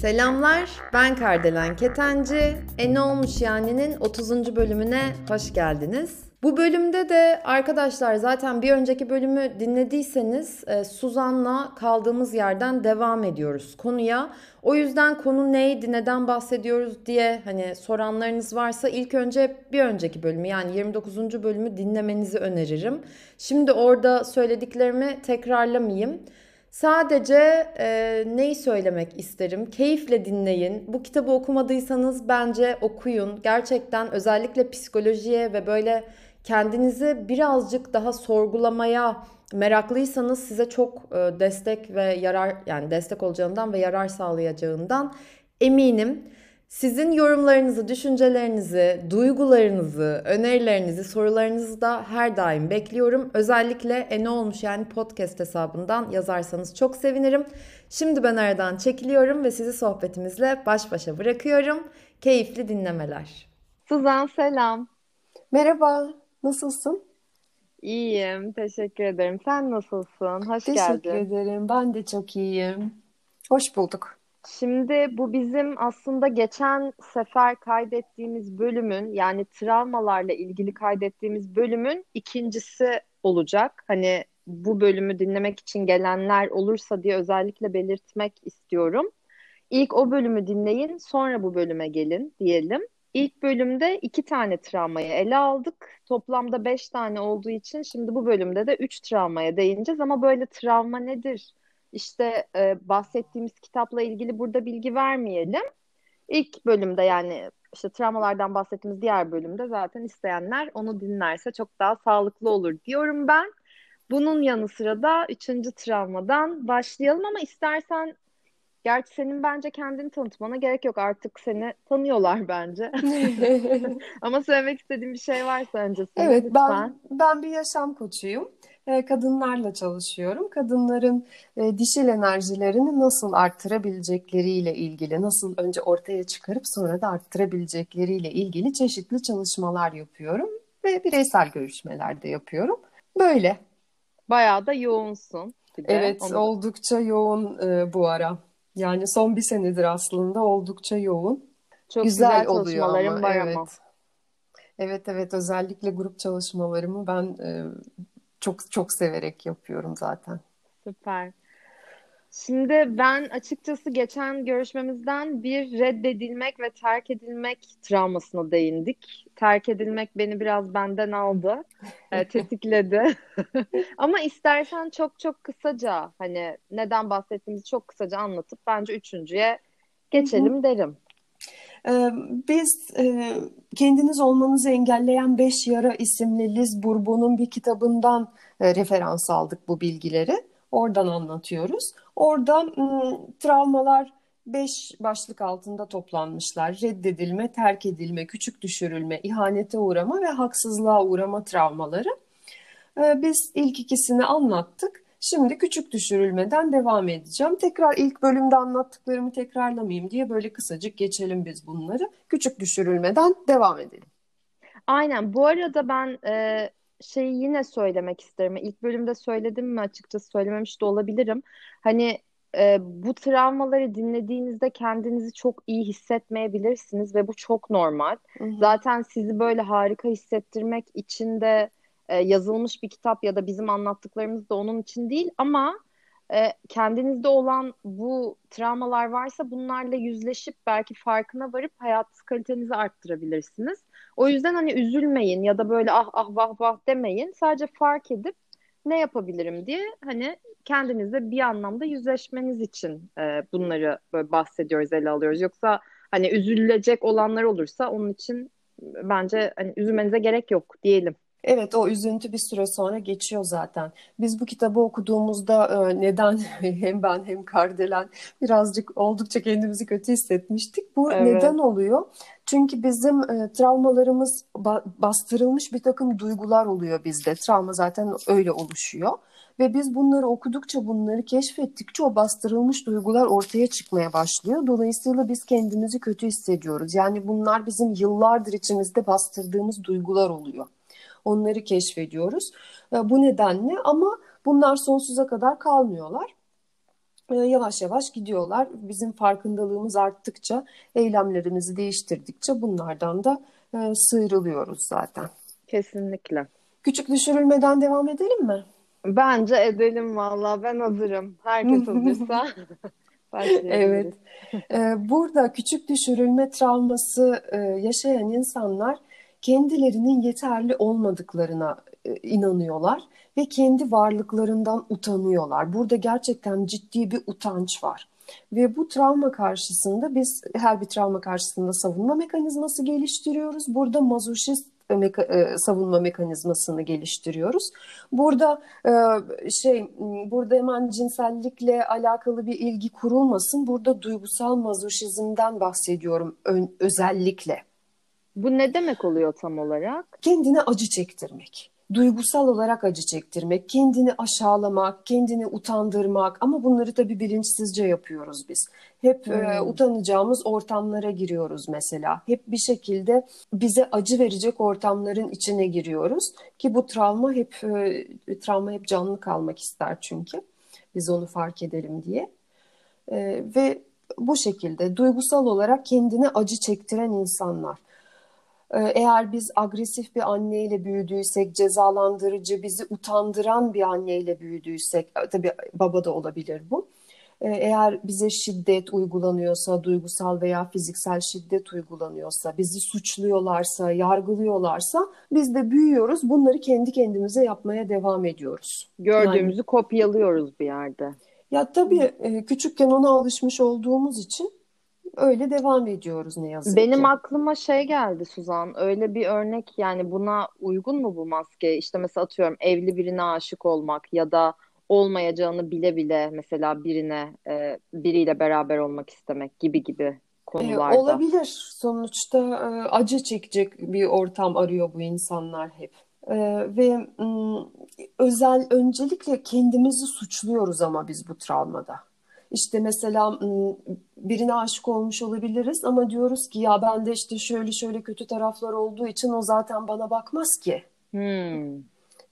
Selamlar, ben Kardelen Ketenci. E ne olmuş yani'nin 30. bölümüne hoş geldiniz. Bu bölümde de arkadaşlar zaten bir önceki bölümü dinlediyseniz e, Suzan'la kaldığımız yerden devam ediyoruz konuya. O yüzden konu neydi, neden bahsediyoruz diye hani soranlarınız varsa ilk önce bir önceki bölümü yani 29. bölümü dinlemenizi öneririm. Şimdi orada söylediklerimi tekrarlamayayım. Sadece e, neyi söylemek isterim? Keyifle dinleyin. Bu kitabı okumadıysanız bence okuyun. Gerçekten özellikle psikolojiye ve böyle kendinizi birazcık daha sorgulamaya meraklıysanız size çok e, destek ve yarar yani destek olacağından ve yarar sağlayacağından eminim. Sizin yorumlarınızı, düşüncelerinizi, duygularınızı, önerilerinizi, sorularınızı da her daim bekliyorum. Özellikle E Ne Olmuş yani podcast hesabından yazarsanız çok sevinirim. Şimdi ben aradan çekiliyorum ve sizi sohbetimizle baş başa bırakıyorum. Keyifli dinlemeler. Suzan selam. Merhaba, nasılsın? İyiyim, teşekkür ederim. Sen nasılsın? Hoş teşekkür geldin. Teşekkür ederim, ben de çok iyiyim. Hoş bulduk. Şimdi bu bizim aslında geçen sefer kaydettiğimiz bölümün yani travmalarla ilgili kaydettiğimiz bölümün ikincisi olacak. Hani bu bölümü dinlemek için gelenler olursa diye özellikle belirtmek istiyorum. İlk o bölümü dinleyin, sonra bu bölüme gelin diyelim. İlk bölümde iki tane travmayı ele aldık. Toplamda beş tane olduğu için şimdi bu bölümde de üç travmaya değineceğiz. Ama böyle travma nedir? İşte e, bahsettiğimiz kitapla ilgili burada bilgi vermeyelim. İlk bölümde yani işte travmalardan bahsettiğimiz diğer bölümde zaten isteyenler onu dinlerse çok daha sağlıklı olur diyorum ben. Bunun yanı sıra da üçüncü travmadan başlayalım ama istersen Gerçi senin bence kendini tanıtmana gerek yok. Artık seni tanıyorlar bence. Ama söylemek istediğim bir şey varsa öncesinde evet, lütfen. Ben, ben bir yaşam koçuyum. E, kadınlarla çalışıyorum. Kadınların e, dişil enerjilerini nasıl arttırabilecekleriyle ilgili, nasıl önce ortaya çıkarıp sonra da arttırabilecekleriyle ilgili çeşitli çalışmalar yapıyorum. Ve bireysel görüşmeler de yapıyorum. Böyle. Bayağı da yoğunsun. Evet, Onu... oldukça yoğun e, bu ara. Yani son bir senedir aslında oldukça yoğun. Çok güzel, güzel çalışmalarım ama. var evet. ama. Evet evet özellikle grup çalışmalarımı ben e, çok çok severek yapıyorum zaten. Süper. Şimdi ben açıkçası geçen görüşmemizden bir reddedilmek ve terk edilmek travmasına değindik. Terk edilmek beni biraz benden aldı, e, tetikledi. Ama istersen çok çok kısaca hani neden bahsettiğimizi çok kısaca anlatıp bence üçüncüye geçelim derim. Biz Kendiniz Olmanızı Engelleyen Beş Yara isimli Liz Bourbeau'nun bir kitabından referans aldık bu bilgileri. Oradan anlatıyoruz. Orada ıı, travmalar beş başlık altında toplanmışlar. Reddedilme, terk edilme, küçük düşürülme, ihanete uğrama ve haksızlığa uğrama travmaları. Ee, biz ilk ikisini anlattık. Şimdi küçük düşürülmeden devam edeceğim. Tekrar ilk bölümde anlattıklarımı tekrarlamayayım diye böyle kısacık geçelim biz bunları. Küçük düşürülmeden devam edelim. Aynen. Bu arada ben e, şeyi yine söylemek isterim. İlk bölümde söyledim mi açıkçası söylememiş de olabilirim. Hani e, bu travmaları dinlediğinizde kendinizi çok iyi hissetmeyebilirsiniz ve bu çok normal. Hı hı. Zaten sizi böyle harika hissettirmek için de e, yazılmış bir kitap ya da bizim anlattıklarımız da onun için değil ama e, kendinizde olan bu travmalar varsa bunlarla yüzleşip belki farkına varıp hayat kalitenizi arttırabilirsiniz. O yüzden hani üzülmeyin ya da böyle ah ah vah vah demeyin. Sadece fark edip ne yapabilirim diye hani kendinizle bir anlamda yüzleşmeniz için e, bunları böyle bahsediyoruz, ele alıyoruz. Yoksa hani üzülecek olanlar olursa onun için bence hani üzülmenize gerek yok diyelim. Evet o üzüntü bir süre sonra geçiyor zaten. Biz bu kitabı okuduğumuzda e, neden hem ben hem Kardelen birazcık oldukça kendimizi kötü hissetmiştik. Bu evet. neden oluyor? Çünkü bizim e, travmalarımız ba- bastırılmış bir takım duygular oluyor bizde. Travma zaten öyle oluşuyor. Ve biz bunları okudukça, bunları keşfettikçe o bastırılmış duygular ortaya çıkmaya başlıyor. Dolayısıyla biz kendimizi kötü hissediyoruz. Yani bunlar bizim yıllardır içimizde bastırdığımız duygular oluyor. Onları keşfediyoruz. E, bu nedenle ama bunlar sonsuza kadar kalmıyorlar. E, yavaş yavaş gidiyorlar. Bizim farkındalığımız arttıkça, eylemlerimizi değiştirdikçe bunlardan da e, sıyrılıyoruz zaten. Kesinlikle. Küçük düşürülmeden devam edelim mi? Bence edelim valla ben hazırım. Herkes hazırsa Evet. Burada küçük düşürülme travması yaşayan insanlar kendilerinin yeterli olmadıklarına e, inanıyorlar ve kendi varlıklarından utanıyorlar. Burada gerçekten ciddi bir utanç var. Ve bu travma karşısında biz her bir travma karşısında savunma mekanizması geliştiriyoruz. Burada mazoşist meka e, savunma mekanizmasını geliştiriyoruz. Burada e, şey burada hemen cinsellikle alakalı bir ilgi kurulmasın. Burada duygusal mazoşizmden bahsediyorum özellikle. Bu ne demek oluyor tam olarak? Kendine acı çektirmek duygusal olarak acı çektirmek, kendini aşağılamak, kendini utandırmak ama bunları tabii bilinçsizce yapıyoruz biz. Hep e, hmm. e, utanacağımız ortamlara giriyoruz mesela. Hep bir şekilde bize acı verecek ortamların içine giriyoruz ki bu travma hep e, travma hep canlı kalmak ister çünkü. Biz onu fark edelim diye. E, ve bu şekilde duygusal olarak kendine acı çektiren insanlar. Ee, eğer biz agresif bir anneyle büyüdüysek, cezalandırıcı, bizi utandıran bir anneyle büyüdüysek, e, tabii baba da olabilir bu. Ee, eğer bize şiddet uygulanıyorsa, duygusal veya fiziksel şiddet uygulanıyorsa, bizi suçluyorlarsa, yargılıyorlarsa biz de büyüyoruz. Bunları kendi kendimize yapmaya devam ediyoruz. Gördüğümüzü yani, kopyalıyoruz bir yerde. Ya tabii e, küçükken ona alışmış olduğumuz için öyle devam ediyoruz ne yazık Benim ki. Benim aklıma şey geldi Suzan. Öyle bir örnek yani buna uygun mu bu maske? İşte mesela atıyorum evli birine aşık olmak ya da olmayacağını bile bile mesela birine e, biriyle beraber olmak istemek gibi gibi konularda. E, olabilir. Sonuçta e, acı çekecek bir ortam arıyor bu insanlar hep. E, ve m, özel öncelikle kendimizi suçluyoruz ama biz bu travmada. İşte mesela birine aşık olmuş olabiliriz ama diyoruz ki ya bende işte şöyle şöyle kötü taraflar olduğu için o zaten bana bakmaz ki. Hmm.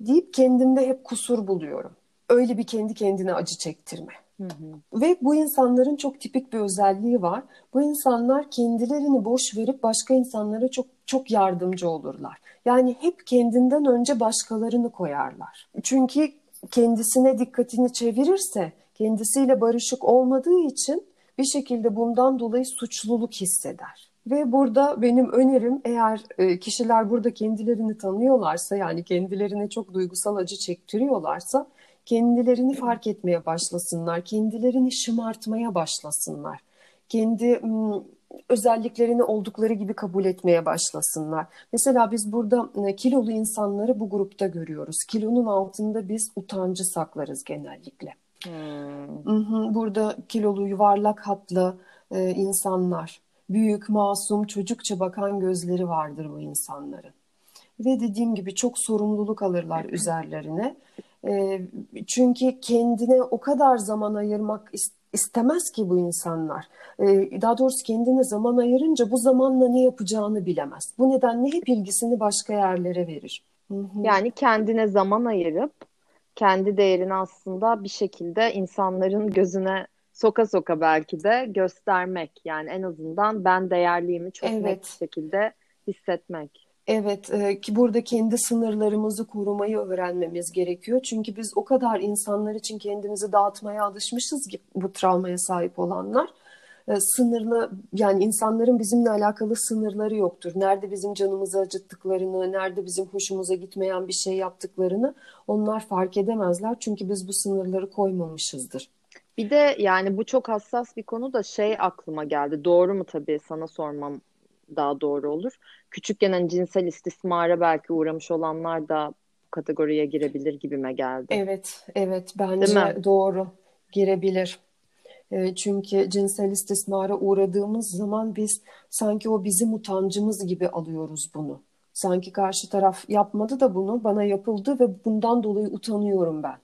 Deyip kendimde hep kusur buluyorum. Öyle bir kendi kendine acı çektirme. Hı hı. Ve bu insanların çok tipik bir özelliği var. Bu insanlar kendilerini boş verip başka insanlara çok çok yardımcı olurlar. Yani hep kendinden önce başkalarını koyarlar. Çünkü kendisine dikkatini çevirirse kendisiyle barışık olmadığı için bir şekilde bundan dolayı suçluluk hisseder. Ve burada benim önerim eğer e, kişiler burada kendilerini tanıyorlarsa yani kendilerine çok duygusal acı çektiriyorlarsa kendilerini fark etmeye başlasınlar, kendilerini şımartmaya başlasınlar. Kendi özelliklerini oldukları gibi kabul etmeye başlasınlar. Mesela biz burada e, kilolu insanları bu grupta görüyoruz. Kilonun altında biz utancı saklarız genellikle. Hmm. Burada kilolu, yuvarlak hatlı e, insanlar, büyük, masum, çocukça bakan gözleri vardır bu insanların. Ve dediğim gibi çok sorumluluk alırlar üzerlerine. E, çünkü kendine o kadar zaman ayırmak istemez ki bu insanlar. E, daha doğrusu kendine zaman ayırınca bu zamanla ne yapacağını bilemez. Bu nedenle hep ilgisini başka yerlere verir. Yani kendine zaman ayırıp kendi değerini aslında bir şekilde insanların gözüne soka soka belki de göstermek. Yani en azından ben değerliyimi çok evet. net bir şekilde hissetmek. Evet e, ki burada kendi sınırlarımızı korumayı öğrenmemiz gerekiyor. Çünkü biz o kadar insanlar için kendimizi dağıtmaya alışmışız ki bu travmaya sahip olanlar. E, sınırlı yani insanların bizimle alakalı sınırları yoktur. Nerede bizim canımızı acıttıklarını, nerede bizim hoşumuza gitmeyen bir şey yaptıklarını onlar fark edemezler. Çünkü biz bu sınırları koymamışızdır. Bir de yani bu çok hassas bir konu da şey aklıma geldi. Doğru mu tabii sana sormam daha doğru olur. Küçükken hani cinsel istismara belki uğramış olanlar da bu kategoriye girebilir gibime geldi. Evet, evet bence doğru girebilir. E, çünkü cinsel istismara uğradığımız zaman biz sanki o bizim utancımız gibi alıyoruz bunu. Sanki karşı taraf yapmadı da bunu bana yapıldı ve bundan dolayı utanıyorum ben.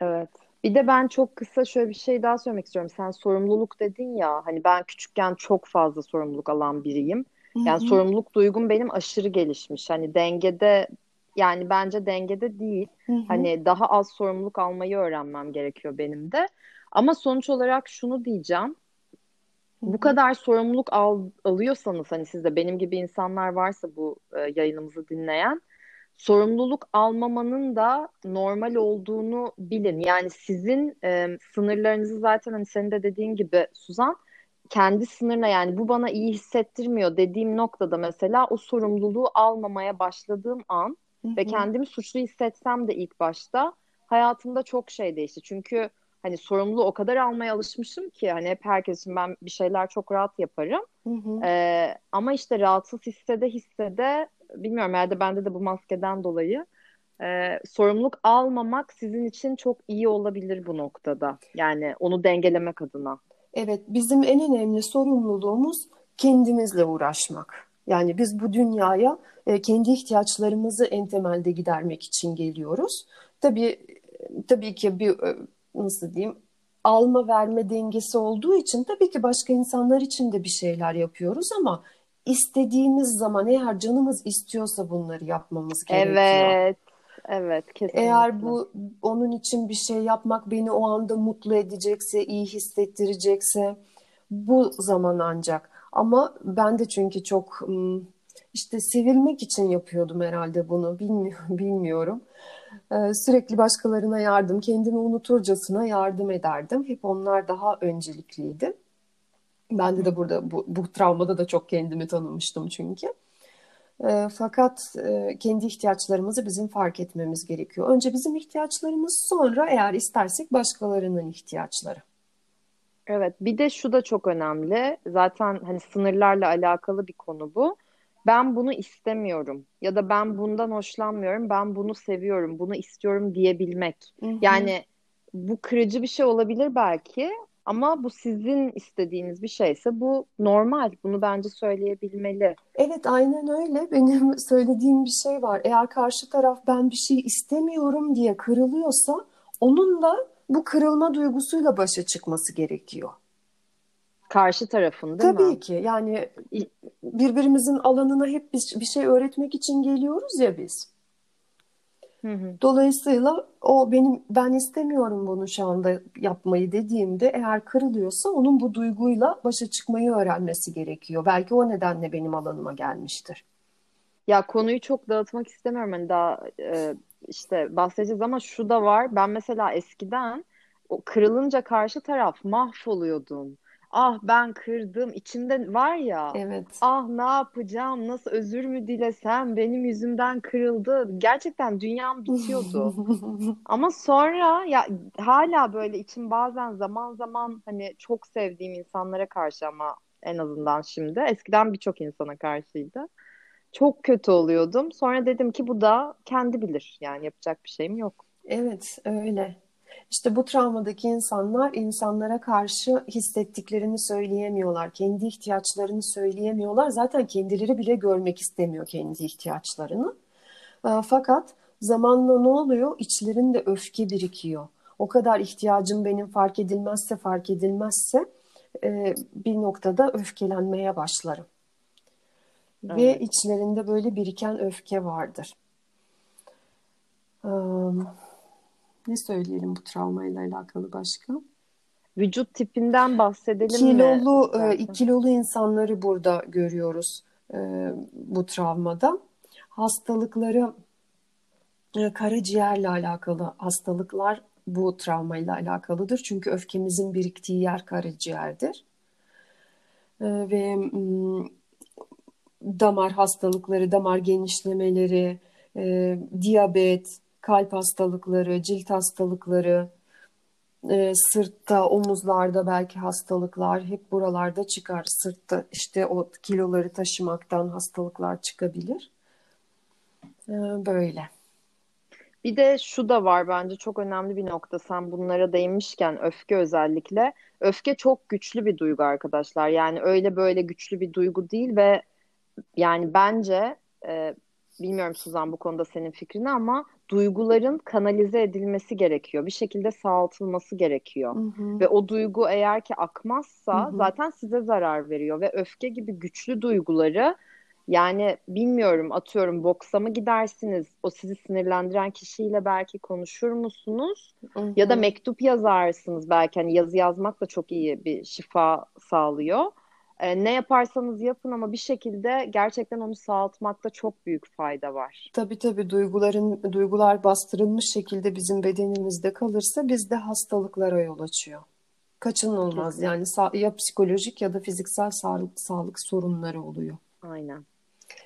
Evet. Bir de ben çok kısa şöyle bir şey daha söylemek istiyorum. Sen sorumluluk dedin ya hani ben küçükken çok fazla sorumluluk alan biriyim. Yani Hı-hı. sorumluluk duygum benim aşırı gelişmiş. Hani dengede yani bence dengede değil. Hı hı. Hani daha az sorumluluk almayı öğrenmem gerekiyor benim de. Ama sonuç olarak şunu diyeceğim. Bu kadar sorumluluk al, alıyorsanız hani sizde benim gibi insanlar varsa bu e, yayınımızı dinleyen sorumluluk almamanın da normal olduğunu bilin. Yani sizin e, sınırlarınızı zaten hani senin de dediğin gibi Suzan kendi sınırına yani bu bana iyi hissettirmiyor dediğim noktada mesela o sorumluluğu almamaya başladığım an Ve kendimi suçlu hissetsem de ilk başta hayatımda çok şey değişti. Çünkü hani sorumluluğu o kadar almaya alışmışım ki hani hep herkes için ben bir şeyler çok rahat yaparım. Ee, ama işte rahatsız hissede hissede bilmiyorum herhalde bende de bu maskeden dolayı e, sorumluluk almamak sizin için çok iyi olabilir bu noktada. Yani onu dengelemek adına. Evet, bizim en önemli sorumluluğumuz kendimizle uğraşmak. Yani biz bu dünyaya e, kendi ihtiyaçlarımızı en temelde gidermek için geliyoruz. Tabii tabii ki bir e, nasıl diyeyim alma verme dengesi olduğu için tabii ki başka insanlar için de bir şeyler yapıyoruz ama istediğimiz zaman eğer canımız istiyorsa bunları yapmamız gerekiyor. Evet. Evet, kesinlikle. Eğer bu onun için bir şey yapmak beni o anda mutlu edecekse, iyi hissettirecekse bu zaman ancak. Ama ben de çünkü çok işte sevilmek için yapıyordum herhalde bunu. Bilmiyorum, sürekli başkalarına yardım, kendimi unuturcasına yardım ederdim. Hep onlar daha öncelikliydi. Ben de de burada bu, bu travmada da çok kendimi tanımıştım çünkü. Fakat kendi ihtiyaçlarımızı bizim fark etmemiz gerekiyor. Önce bizim ihtiyaçlarımız sonra eğer istersek başkalarının ihtiyaçları. Evet, bir de şu da çok önemli. Zaten hani sınırlarla alakalı bir konu bu. Ben bunu istemiyorum ya da ben bundan hoşlanmıyorum, ben bunu seviyorum, bunu istiyorum diyebilmek. Hı hı. Yani bu kırıcı bir şey olabilir belki ama bu sizin istediğiniz bir şeyse bu normal. Bunu bence söyleyebilmeli. Evet aynen öyle. Benim söylediğim bir şey var. Eğer karşı taraf ben bir şey istemiyorum diye kırılıyorsa onun da bu kırılma duygusuyla başa çıkması gerekiyor. Karşı tarafın değil Tabii mi? ki yani birbirimizin alanına hep bir, bir şey öğretmek için geliyoruz ya biz. Hı hı. Dolayısıyla o benim ben istemiyorum bunu şu anda yapmayı dediğimde eğer kırılıyorsa onun bu duyguyla başa çıkmayı öğrenmesi gerekiyor. Belki o nedenle benim alanıma gelmiştir. Ya konuyu çok dağıtmak istemiyorum. Hani daha e, işte bahsedeceğiz ama şu da var. Ben mesela eskiden o kırılınca karşı taraf mahvoluyordum. Ah ben kırdım. İçimde var ya. Evet. Ah ne yapacağım? Nasıl özür mü dilesem? Benim yüzümden kırıldı. Gerçekten dünyam bitiyordu. Ama sonra ya hala böyle içim bazen zaman zaman hani çok sevdiğim insanlara karşı ama en azından şimdi eskiden birçok insana karşıydı. Çok kötü oluyordum. Sonra dedim ki bu da kendi bilir. Yani yapacak bir şeyim yok. Evet, öyle. İşte bu travmadaki insanlar insanlara karşı hissettiklerini söyleyemiyorlar. Kendi ihtiyaçlarını söyleyemiyorlar. Zaten kendileri bile görmek istemiyor kendi ihtiyaçlarını. E, Fakat zamanla ne oluyor? İçlerinde öfke birikiyor. O kadar ihtiyacım benim fark edilmezse fark edilmezse e, bir noktada öfkelenmeye başlarım. Ve Evet. içlerinde böyle biriken öfke vardır. Am, Ne söyleyelim bu travmayla alakalı başka? Vücut tipinden bahsedelim mi? Kilolu, e, istersen? kilolu insanları burada görüyoruz e, bu travmada. Hastalıkları e, karaciğerle alakalı hastalıklar bu travmayla alakalıdır. Çünkü öfkemizin biriktiği yer karaciğerdir. E, Ve damar hastalıkları, damar genişlemeleri, e, diyabet, kalp hastalıkları, cilt hastalıkları, e, sırtta, omuzlarda belki hastalıklar hep buralarda çıkar. Sırtta işte o kiloları taşımaktan hastalıklar çıkabilir. E, böyle. Bir de şu da var bence çok önemli bir nokta. Sen bunlara değinmişken öfke özellikle. Öfke çok güçlü bir duygu arkadaşlar. Yani öyle böyle güçlü bir duygu değil ve yani bence e, bilmiyorum Suzan bu konuda senin fikrini ama duyguların kanalize edilmesi gerekiyor. Bir şekilde sağaltılması gerekiyor. Hı hı. Ve o duygu eğer ki akmazsa Hı hı. zaten size zarar veriyor ve öfke gibi güçlü duyguları Yani bilmiyorum atıyorum boksa mı gidersiniz? O sizi sinirlendiren kişiyle belki konuşur musunuz? Ya da mektup yazarsınız belki. Hani yazı yazmak da çok iyi bir şifa sağlıyor. Ee, ne yaparsanız yapın ama bir şekilde gerçekten onu sağaltmakta çok büyük fayda var. Tabii tabii duyguların duygular bastırılmış şekilde bizim bedenimizde kalırsa bizde hastalıklara yol açıyor. Kaçınılmaz Kesinlikle. yani ya psikolojik ya da fiziksel sağlık, sağlık sorunları oluyor. Aynen.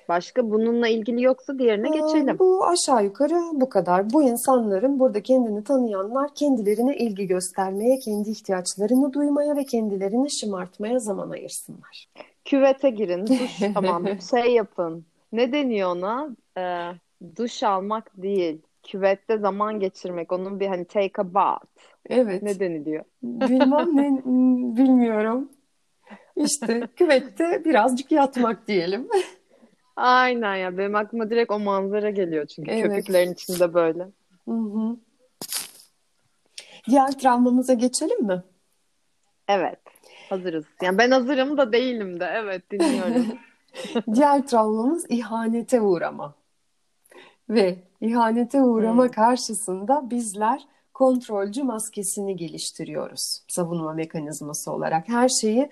Başka bununla ilgili yoksa diğerine Ee, geçelim. Bu aşağı yukarı bu kadar. Bu insanların burada kendini tanıyanlar kendilerine ilgi göstermeye, kendi ihtiyaçlarını duymaya ve kendilerini şımartmaya zaman ayırsınlar. Küvete girin, duş tamam şey yapın. Ne deniyor ona? Ee, duş almak değil. Küvette zaman geçirmek. Onun bir hani take a bath. Evet. Ne deniliyor? Bilmem ne bilmiyorum. İşte küvette birazcık yatmak diyelim. Aynen ya. Benim aklıma direkt o manzara geliyor çünkü Evet. köpüklerin içinde böyle. Hı hı. Diğer travmamıza geçelim mi? Evet. Hazırız. Yani ben hazırım da değilim de. Evet dinliyorum. Diğer travmamız ihanete uğrama. Ve ihanete uğrama Hmm. karşısında bizler kontrolcü maskesini geliştiriyoruz. Savunma mekanizması olarak her şeyi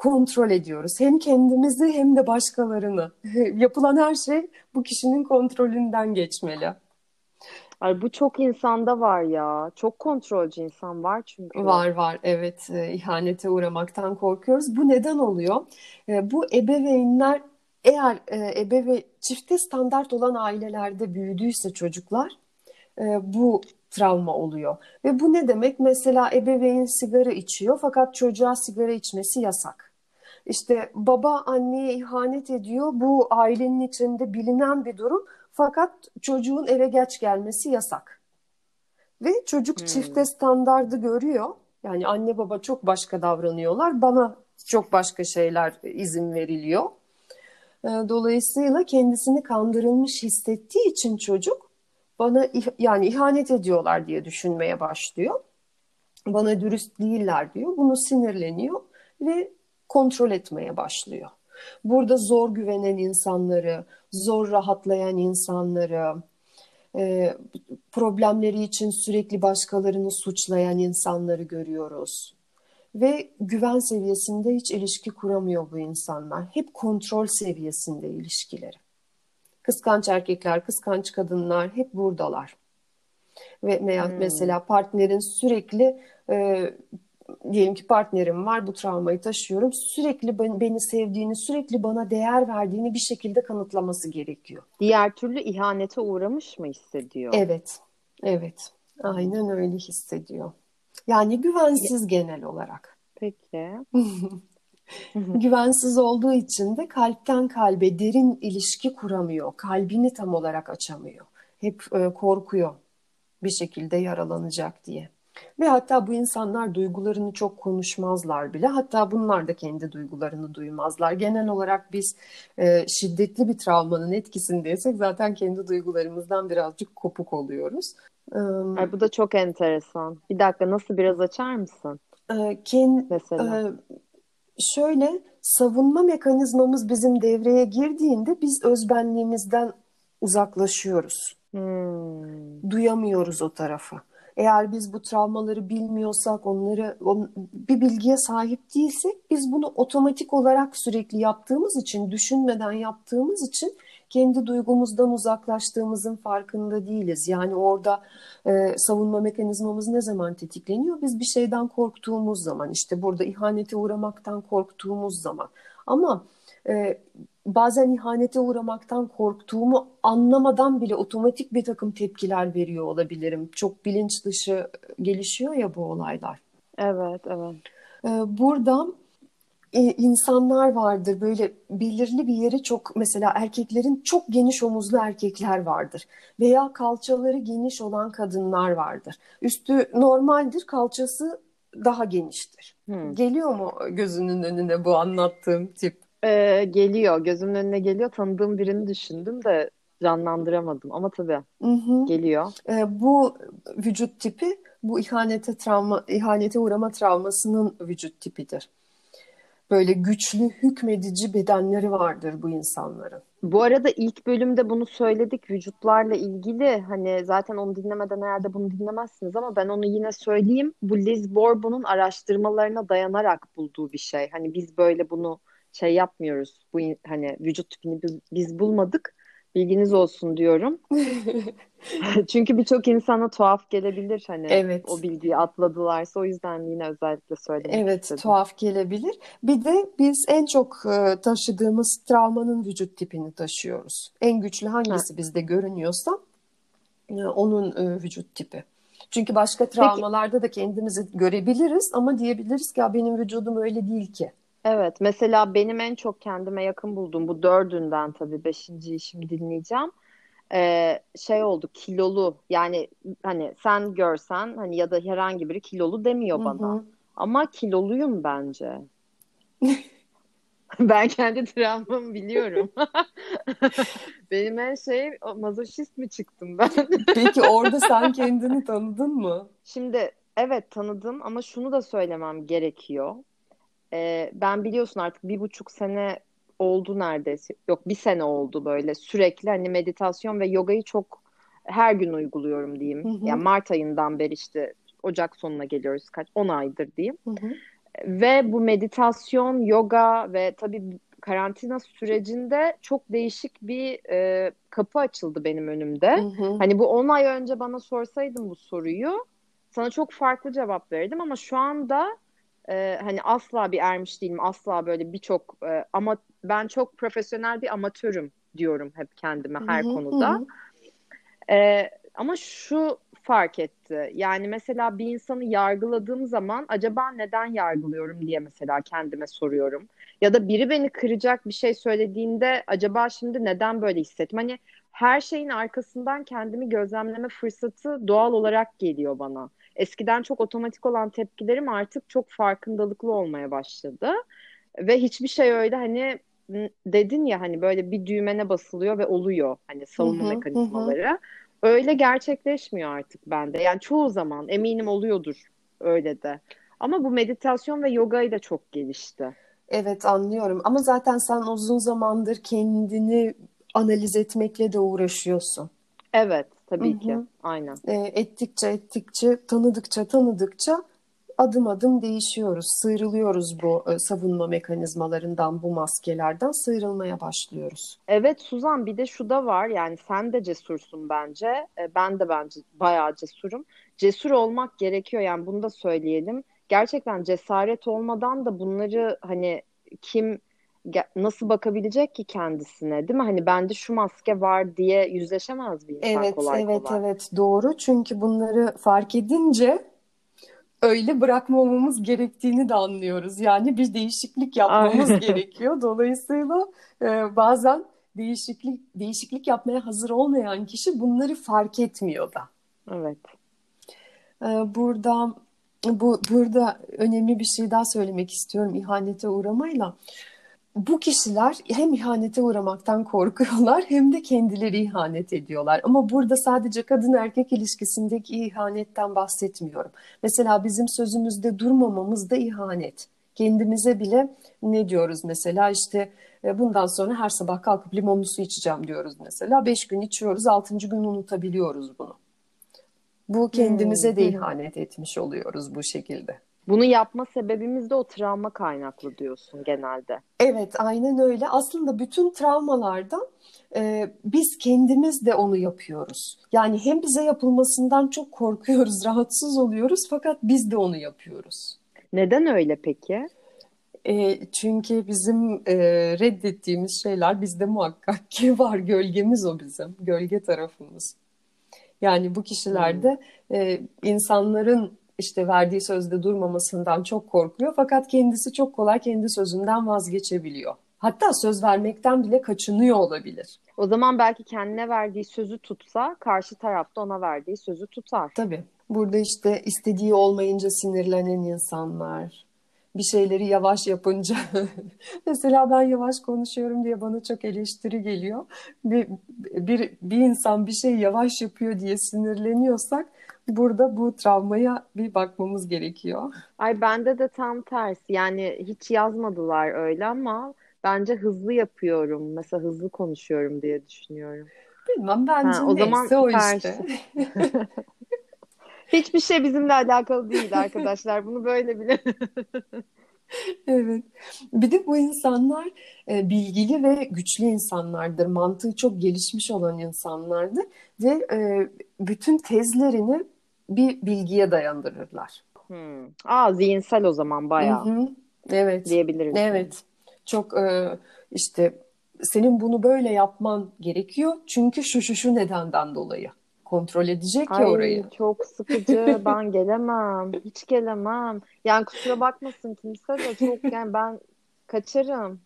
kontrol ediyoruz. Hem kendimizi hem de başkalarını. Yapılan her şey bu kişinin kontrolünden geçmeli. Ay, bu çok insanda var ya. Çok kontrolcü insan var çünkü. Var var evet e, ihanete uğramaktan korkuyoruz. Bu neden oluyor? E, bu ebeveynler eğer e, ebeve çifte standart olan ailelerde büyüdüyse çocuklar e, bu travma oluyor. Ve bu ne demek? Mesela ebeveyn sigara içiyor fakat çocuğa sigara içmesi yasak. İşte baba anneye ihanet ediyor. Bu ailenin içinde bilinen bir durum. Fakat çocuğun eve geç gelmesi yasak. Ve çocuk Hmm. çifte standardı görüyor. Yani anne baba çok başka davranıyorlar. Bana çok başka şeyler izin veriliyor. E, Dolayısıyla kendisini kandırılmış hissettiği için çocuk bana yani ihanet ediyorlar diye düşünmeye başlıyor. Bana dürüst değiller diyor. Bunu sinirleniyor ve kontrol etmeye başlıyor. Burada zor güvenen insanları, zor rahatlayan insanları, e, problemleri için sürekli başkalarını suçlayan insanları görüyoruz. Ve güven seviyesinde hiç ilişki kuramıyor bu insanlar. Hep kontrol seviyesinde ilişkileri. Kıskanç erkekler, kıskanç kadınlar hep buradalar. Ve me- Hmm. mesela partnerin sürekli e, diyelim ki partnerim var bu travmayı taşıyorum. Sürekli ben- beni sevdiğini, sürekli bana değer verdiğini bir şekilde kanıtlaması gerekiyor. Diğer türlü ihanete uğramış mı hissediyor? Evet, evet. Aynen öyle hissediyor. Yani güvensiz genel olarak. Peki. Güvensiz olduğu için de kalpten kalbe derin ilişki kuramıyor. Kalbini tam olarak açamıyor. Hep e, korkuyor bir şekilde yaralanacak diye. Ve hatta bu insanlar duygularını çok konuşmazlar bile. Hatta bunlar da kendi duygularını duymazlar. Genel olarak biz e, şiddetli bir travmanın etkisindeysek zaten kendi duygularımızdan birazcık kopuk oluyoruz. E, Ay, bu da çok enteresan. Bir dakika nasıl biraz açar mısın e, ken- mesela? Ee, şöyle savunma mekanizmamız bizim devreye girdiğinde biz özbenliğimizden uzaklaşıyoruz. Hmm. Duyamıyoruz o tarafı. Eğer biz bu travmaları bilmiyorsak, onları on- bir bilgiye sahip değilsek biz bunu otomatik olarak sürekli yaptığımız için, düşünmeden yaptığımız için kendi duygumuzdan uzaklaştığımızın farkında değiliz. Yani orada e, savunma mekanizmamız ne zaman tetikleniyor? Biz bir şeyden korktuğumuz zaman, işte burada ihanete uğramaktan korktuğumuz zaman. Ama e, bazen ihanete uğramaktan korktuğumu anlamadan bile otomatik bir takım tepkiler veriyor olabilirim. Çok bilinç dışı gelişiyor ya bu olaylar. Evet, evet. Ee, Burada e, insanlar vardır böyle belirli bir yeri çok mesela erkeklerin çok geniş omuzlu erkekler vardır veya kalçaları geniş olan kadınlar vardır. Üstü normaldir, kalçası daha geniştir. Hmm. Geliyor mu gözünün önüne bu anlattığım tip? Ee, geliyor. Gözümün önüne geliyor. Tanıdığım birini düşündüm de canlandıramadım. Ama tabii Hı hı. geliyor. E, bu vücut tipi bu ihanete travma ihanete uğrama travmasının vücut tipidir. böyle güçlü hükmedici bedenleri vardır bu insanların. Bu arada ilk bölümde bunu söyledik vücutlarla ilgili hani zaten onu dinlemeden herhalde bunu dinlemezsiniz ama ben onu yine söyleyeyim. Bu Liz Bourbeau'nun araştırmalarına dayanarak bulduğu bir şey. Hani biz böyle bunu şey yapmıyoruz. Bu hani vücut tipini biz, biz bulmadık. Bilginiz olsun diyorum. Çünkü birçok insana tuhaf gelebilir hani Evet. o bilgiyi atladılarsa o yüzden yine özellikle söylemek Evet, istedim. tuhaf gelebilir. Bir de biz en çok e, taşıdığımız travmanın vücut tipini taşıyoruz. En güçlü hangisi bizde görünüyorsa e, onun e, vücut tipi. Çünkü başka travmalarda da kendimizi görebiliriz ama diyebiliriz ki ya benim vücudum öyle değil ki. Evet, mesela benim en çok kendime yakın bulduğum bu dördünden tabii beşinciyi şimdi dinleyeceğim. Ee, şey oldu kilolu yani hani sen görsen hani ya da herhangi biri kilolu demiyor Hı bana. Ama kiloluyum bence. Ben kendi travmamı biliyorum. Benim her şey mazoşist mi çıktım ben? Peki orada sen kendini tanıdın mı? Şimdi evet tanıdım ama şunu da söylemem gerekiyor. Ee, ben biliyorsun artık bir buçuk sene oldu neredeyse. Yok bir sene oldu böyle sürekli hani meditasyon ve yogayı çok her gün uyguluyorum diyeyim. Hı hı. Yani Mart ayından beri işte Ocak sonuna geliyoruz kaç 10 aydır diyeyim. Hı hı. Ve bu meditasyon, yoga ve tabii karantina sürecinde çok değişik bir e, kapı açıldı benim önümde. Hı hı. Hani bu 10 ay önce bana sorsaydın bu soruyu sana çok farklı cevap verirdim ama şu anda e, hani asla bir ermiş değilim. Asla böyle birçok e, ama ben çok profesyonel bir amatörüm diyorum hep kendime her konuda. Ee, ama şu fark etti. Yani mesela bir insanı yargıladığım zaman acaba neden yargılıyorum diye mesela kendime soruyorum. Ya da biri beni kıracak bir şey söylediğinde acaba şimdi neden böyle hissettim? Hani her şeyin arkasından kendimi gözlemleme fırsatı doğal olarak geliyor bana. Eskiden çok otomatik olan tepkilerim artık çok farkındalıklı olmaya başladı. Ve hiçbir şey öyle hani dedin ya hani böyle bir düğmene basılıyor ve oluyor hani savunma Hı hı, hı hı. mekanizmaları. Öyle gerçekleşmiyor artık bende. Yani çoğu zaman eminim oluyordur öyle de. Ama bu meditasyon ve yoga ile çok gelişti. Evet anlıyorum ama zaten sen uzun zamandır kendini analiz etmekle de uğraşıyorsun. Evet, tabii Hı ki. Aynen. E, ettikçe ettikçe tanıdıkça tanıdıkça adım adım değişiyoruz, sıyrılıyoruz bu e, savunma mekanizmalarından, bu maskelerden sıyrılmaya başlıyoruz. Evet Suzan bir de şu da var yani sen de cesursun bence. E, Ben de bence bayağı cesurum. Cesur olmak gerekiyor yani bunu da söyleyelim. Gerçekten cesaret olmadan da bunları hani kim nasıl bakabilecek ki kendisine değil mi? Hani bende şu maske var diye yüzleşemez bir insan Evet, kolay evet, kolay. evet doğru. Çünkü bunları fark edince öyle bırakmamamız gerektiğini de anlıyoruz. Yani bir değişiklik yapmamız gerekiyor. Dolayısıyla e, bazen değişiklik değişiklik yapmaya hazır olmayan kişi bunları fark etmiyor da. Evet. E, burada bu burada önemli bir şey daha söylemek istiyorum ihanete uğramayla. Bu kişiler hem ihanete uğramaktan korkuyorlar hem de kendileri ihanet ediyorlar. Ama burada sadece kadın erkek ilişkisindeki ihanetten bahsetmiyorum. Mesela bizim sözümüzde durmamamız da ihanet. Kendimize bile ne diyoruz mesela işte e, bundan sonra her sabah kalkıp limonlu su içeceğim diyoruz mesela. Beş gün içiyoruz, altıncı gün unutabiliyoruz bunu. Bu kendimize de Hmm. ihanet etmiş oluyoruz bu şekilde. Bunu yapma sebebimiz de o travma kaynaklı diyorsun genelde. Evet, aynen öyle. Aslında bütün travmalarda e, biz kendimiz de onu yapıyoruz. Yani hem bize yapılmasından çok korkuyoruz, rahatsız oluyoruz fakat biz de onu yapıyoruz. Neden öyle peki? E, çünkü bizim e, reddettiğimiz şeyler bizde muhakkak ki var. Gölgemiz o bizim, gölge tarafımız. Yani bu kişilerde e, insanların işte verdiği sözde durmamasından çok korkuyor fakat kendisi çok kolay kendi sözünden vazgeçebiliyor. Hatta söz vermekten bile kaçınıyor olabilir. O zaman belki kendine verdiği sözü tutsa karşı tarafta ona verdiği sözü tutar. Tabii. Burada işte istediği olmayınca sinirlenen insanlar, bir şeyleri yavaş yapınca mesela ben yavaş konuşuyorum diye bana çok eleştiri geliyor. Bir, bir, bir insan bir şey yavaş yapıyor diye sinirleniyorsak burada bu travmaya bir bakmamız gerekiyor. Ay bende de tam tersi. Yani hiç yazmadılar öyle ama bence hızlı yapıyorum. Mesela hızlı konuşuyorum diye düşünüyorum. Bilmem bence Ha, o zaman neyse o işte. Hiçbir şey bizimle alakalı değil arkadaşlar. Bunu böyle bile. Evet. Bir de bu insanlar e, bilgili ve güçlü insanlardır. Mantığı çok gelişmiş olan insanlardır ve e, bütün tezlerini bir bilgiye dayandırırlar. Hmm. Aa zihinsel o zaman bayağı Hı hı. Evet. diyebiliriz. Evet. Çok e, işte senin bunu böyle yapman gerekiyor çünkü şu şu şu nedenden dolayı. Kontrol edecek ya Ay orayı. çok sıkıcı. Ben gelemem. Hiç gelemem. Yani kusura bakmasın kimse de çok yani ben kaçarım.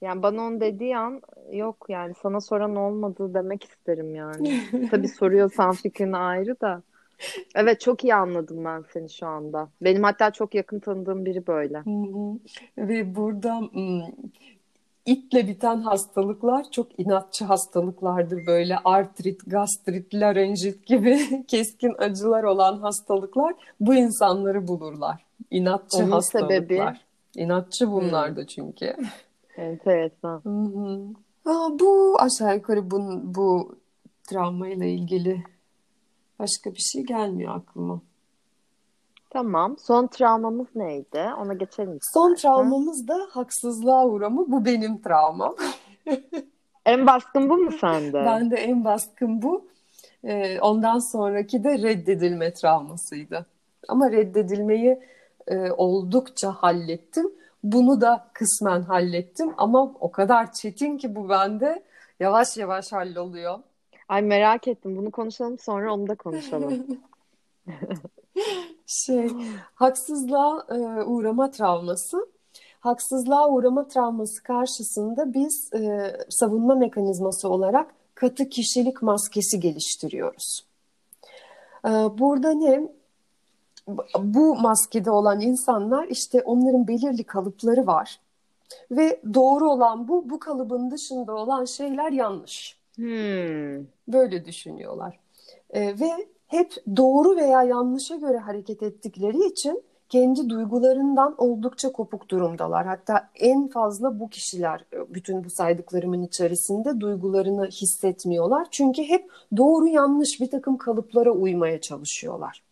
Yani bana onu dediği an yok yani sana soran olmadı demek isterim yani. Tabii soruyorsan fikrini ayrı da. Evet çok iyi anladım ben seni şu anda. Benim hatta çok yakın tanıdığım biri böyle. Hı hı. Ve burada itle biten hastalıklar çok inatçı hastalıklardır. Böyle artrit, gastrit, larenjit gibi keskin acılar olan hastalıklar bu insanları bulurlar. İnatçı Onun hastalıklar. sebebi? İnatçı bunlar da çünkü. Enteresan. Hı hı. Aa, bu aşağı yukarı bu, bu travmayla ilgili başka bir şey gelmiyor aklıma. Tamam. Son travmamız neydi? Ona geçelim Son istersen. travmamız da haksızlığa uğramı. Bu benim travmam. En baskın bu mu sende? Ben de en baskın bu. Ee, ondan sonraki de reddedilme travmasıydı. Ama reddedilmeyi e, oldukça hallettim. Bunu da kısmen hallettim ama o kadar çetin ki bu bende yavaş yavaş halloluyor. Ay merak ettim. Bunu konuşalım sonra onu da konuşalım. Şey, haksızlığa e, uğrama travması. Haksızlığa uğrama travması karşısında biz e, savunma mekanizması olarak katı kişilik maskesi geliştiriyoruz. E, burada ne? Bu maskede olan insanlar işte onların belirli kalıpları var. Ve doğru olan bu, bu kalıbın dışında olan şeyler yanlış. Hmm. Böyle düşünüyorlar. E, ve hep doğru veya yanlışa göre hareket ettikleri için kendi duygularından oldukça kopuk durumdalar. Hatta en fazla bu kişiler e, bütün bu saydıklarımın içerisinde duygularını hissetmiyorlar. Çünkü hep doğru yanlış bir takım kalıplara uymaya çalışıyorlar.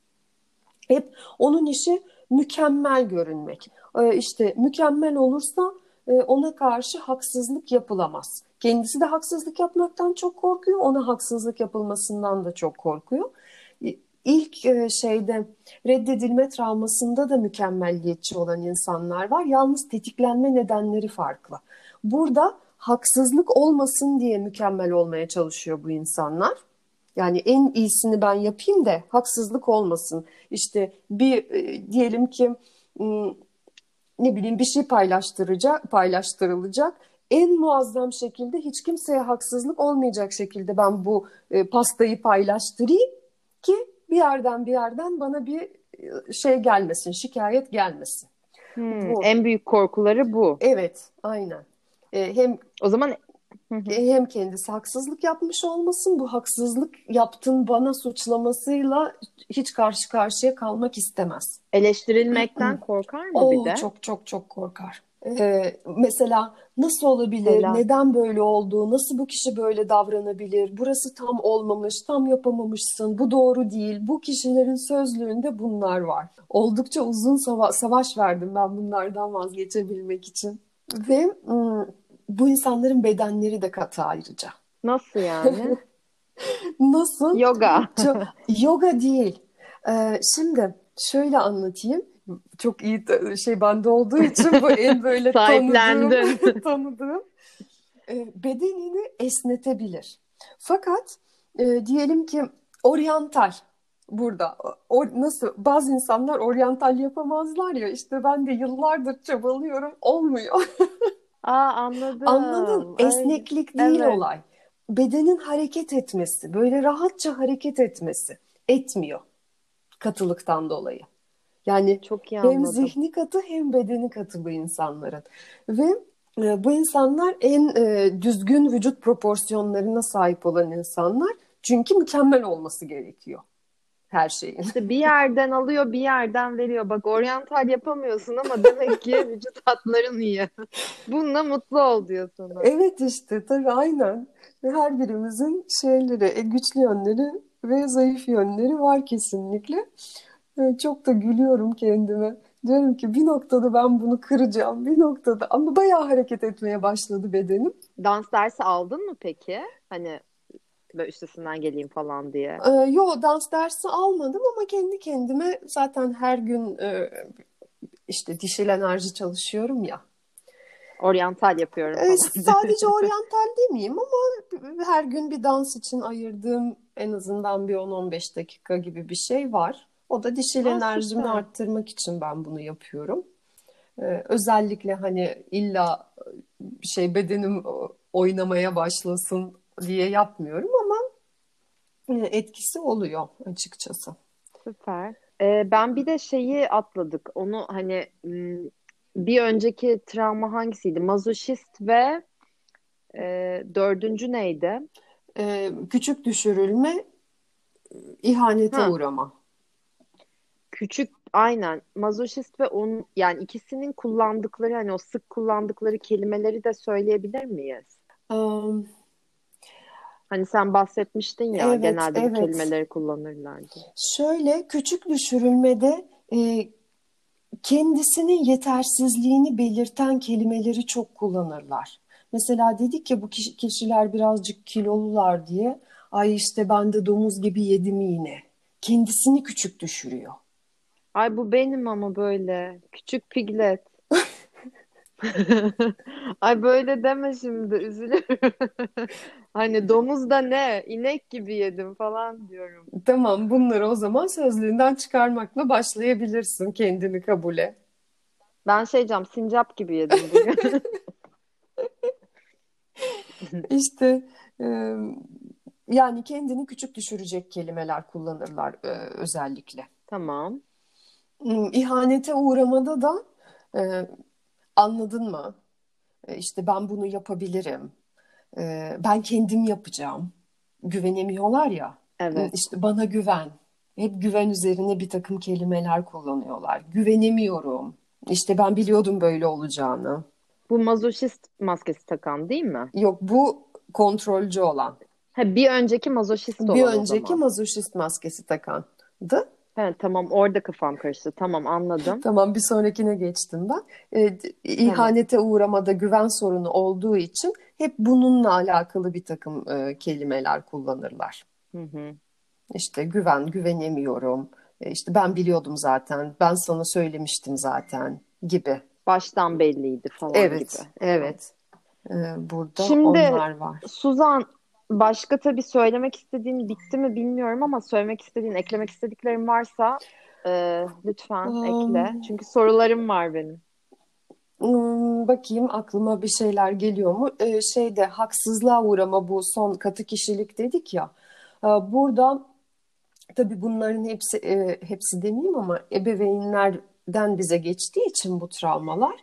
Hep onun işi mükemmel görünmek. E, işte mükemmel olursa e, ona karşı haksızlık yapılamaz. Kendisi de haksızlık yapmaktan çok korkuyor, ona haksızlık yapılmasından da çok korkuyor. İlk şeyde reddedilme travmasında da mükemmelliyetçi olan insanlar var. Yalnız tetiklenme nedenleri farklı. Burada haksızlık olmasın diye mükemmel olmaya çalışıyor bu insanlar. Yani en iyisini ben yapayım da haksızlık olmasın. İşte bir diyelim ki ne bileyim bir şey paylaştıracak, paylaştırılacak. En muazzam şekilde hiç kimseye haksızlık olmayacak şekilde ben bu pastayı paylaştırayım ki bir yerden bir yerden bana bir şey gelmesin, şikayet gelmesin. Hmm, en büyük korkuları bu. Evet, aynen. Ee, hem o zaman hem kendisi haksızlık yapmış olmasın, bu haksızlık yaptın bana suçlamasıyla hiç karşı karşıya kalmak istemez. Eleştirilmekten korkar mı Oo, bir de? Çok çok çok korkar. Ee, mesela nasıl olabilir, Helal. neden böyle oldu, nasıl bu kişi böyle davranabilir, burası tam olmamış, tam yapamamışsın, bu doğru değil. Bu kişilerin sözlüğünde bunlar var. Oldukça uzun sava- savaş verdim ben bunlardan vazgeçebilmek için. Ve ım, bu insanların bedenleri de katı ayrıca. Nasıl yani? Nasıl? Yoga. Çok, yoga değil. Ee, şimdi şöyle anlatayım. Çok iyi şey bende olduğu için bu en böyle tanıdığım, tanıdığım. Ee, bedenini esnetebilir. Fakat e, diyelim ki oryantal burada. O, nasıl bazı insanlar oryantal yapamazlar ya işte ben de yıllardır çabalıyorum olmuyor. Aa anladım. Anladın? Ay, Esneklik değil evet. olay. Bedenin hareket etmesi, böyle rahatça hareket etmesi etmiyor katılıktan dolayı. Yani Çok iyi hem zihni katı hem bedeni katı bu insanların. Ve e, bu insanlar en e, düzgün vücut proporsiyonlarına sahip olan insanlar. Çünkü mükemmel olması gerekiyor her şeyin. İşte bir yerden alıyor, bir yerden veriyor. Bak oryantal yapamıyorsun ama demek ki vücut hatların iyi. Bununla mutlu ol diyor sana. Evet işte tabii aynen. Ve Her birimizin şeyleri, e, güçlü yönleri ve zayıf yönleri var kesinlikle. E, Çok da gülüyorum kendime. Diyorum ki bir noktada ben bunu kıracağım, bir noktada ama bayağı hareket etmeye başladı bedenim. Dans dersi aldın mı peki? Hani böyle üstesinden geleyim falan diye. Ee, yo dans dersi almadım ama kendi kendime zaten her gün e, işte dişil enerji çalışıyorum ya. Oryantal yapıyorum Ee, falan. sadece oryantal demeyeyim ama her gün bir dans için ayırdığım en azından bir 10-15 dakika gibi bir şey var. O da dişil Aa, enerjimi süper. arttırmak için ben bunu yapıyorum. Ee, özellikle hani illa şey bedenim oynamaya başlasın diye yapmıyorum ama etkisi oluyor açıkçası. Süper. Ee, ben bir de şeyi atladık. Onu hani bir önceki travma hangisiydi? Mazoşist ve e, dördüncü neydi? Ee, küçük düşürülme, ihanete Ha. uğrama. Küçük aynen mazoşist ve onun yani ikisinin kullandıkları hani o sık kullandıkları kelimeleri de söyleyebilir miyiz? Am, Hani sen bahsetmiştin ya Evet, genelde bu evet. kelimeleri kullanırlar diye. Şöyle küçük düşürülmede e, kendisinin yetersizliğini belirten kelimeleri çok kullanırlar. Mesela dedik ya bu kişi- kişiler birazcık kilolular diye. Ay işte ben de domuz gibi yedim yine. Kendisini küçük düşürüyor. Ay bu benim ama böyle küçük piglet. Ay böyle deme şimdi üzülürüm. Hani domuz da ne? İnek gibi yedim falan diyorum. Tamam bunları o zaman sözlüğünden çıkarmakla başlayabilirsin kendini kabule. Ben şey diyeceğim sincap gibi yedim bugün. İşte e, yani kendini küçük düşürecek kelimeler kullanırlar e, özellikle. Tamam. Hmm, İhanete uğramada da e, anladın mı? E, işte ben bunu yapabilirim. E, ben kendim yapacağım. Güvenemiyorlar ya. Evet. İşte bana güven. Hep güven üzerine bir takım kelimeler kullanıyorlar. Güvenemiyorum. İşte ben biliyordum böyle olacağını. Bu mazoşist maskesi takan değil mi? Yok bu kontrolcü olan. Ha, bir önceki mazoşist olan Bir önceki mazoşist maskesi takandı. He, tamam orada kafam karıştı. Tamam anladım. Tamam bir sonrakine geçtim ben. E, ihanete uğramada güven sorunu olduğu için hep bununla alakalı bir takım e, kelimeler kullanırlar. Hı hı. İşte güven, güvenemiyorum. E, işte ben biliyordum zaten, ben sana söylemiştim zaten gibi. Baştan belliydi falan Evet, gibi. evet. E, burada Şimdi- onlar var. Suzan başka tabii söylemek istediğin bitti mi bilmiyorum ama söylemek istediğin, eklemek istediklerin varsa e, lütfen Um, ekle. Çünkü sorularım var benim. Hmm, bakayım aklıma bir şeyler geliyor mu? Ee, şeyde haksızlığa uğrama bu son katı kişilik dedik ya. Ee, burada tabii bunların hepsi e, hepsi demeyeyim ama ebeveynlerden bize geçtiği için bu travmalar.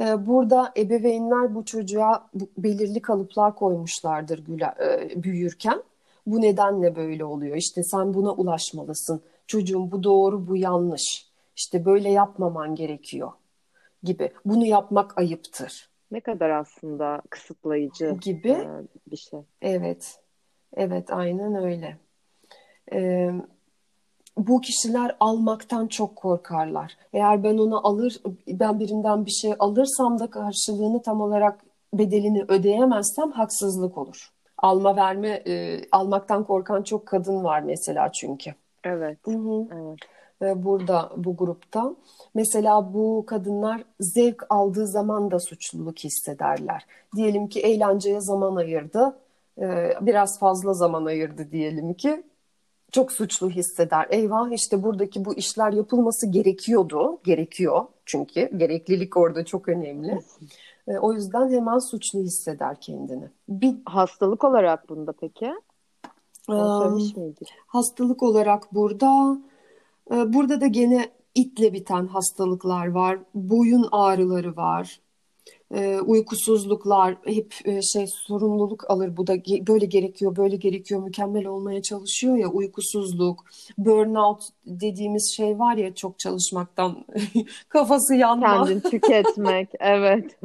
E, burada ebeveynler bu çocuğa belirli kalıplar koymuşlardır güle- e, büyürken. Bu nedenle böyle oluyor. İşte sen buna ulaşmalısın. Çocuğum bu doğru, bu yanlış. İşte böyle yapmaman gerekiyor gibi. Bunu yapmak ayıptır Ne kadar aslında kısıtlayıcı gibi. e, bir şey. Evet, evet aynen öyle. Ee, bu kişiler almaktan çok korkarlar. Eğer ben onu alır, ben birinden bir şey alırsam da karşılığını tam olarak bedelini ödeyemezsem haksızlık olur. Alma verme, e, almaktan korkan çok kadın var mesela çünkü. Evet. Hı hı. Evet. burada bu grupta. Mesela bu kadınlar zevk aldığı zaman da suçluluk hissederler. Diyelim ki eğlenceye zaman ayırdı, e, biraz fazla zaman ayırdı diyelim ki. Çok suçlu hisseder. Eyvah işte buradaki bu işler yapılması gerekiyordu. Gerekiyor çünkü gereklilik orada çok önemli. E, O yüzden hemen suçlu hisseder kendini. Bir Hastalık olarak bunda peki? Miydik? Hastalık olarak burada e, burada da gene itle biten hastalıklar var, boyun ağrıları var, e, uykusuzluklar, hep e, şey sorumluluk alır bu da ge- böyle gerekiyor, böyle gerekiyor, mükemmel olmaya çalışıyor ya uykusuzluk, burnout dediğimiz şey var ya çok çalışmaktan kafası yanma. Kendini tüketmek. Evet.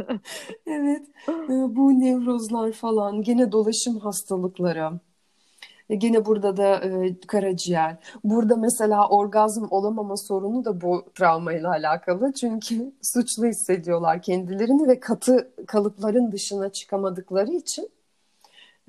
Evet, e, bu nevrozlar falan, gene dolaşım hastalıkları. E, Gene burada da e, karaciğer. Burada mesela orgazm olamama sorunu da bu travmayla alakalı. Çünkü suçlu hissediyorlar kendilerini ve katı kalıpların dışına çıkamadıkları için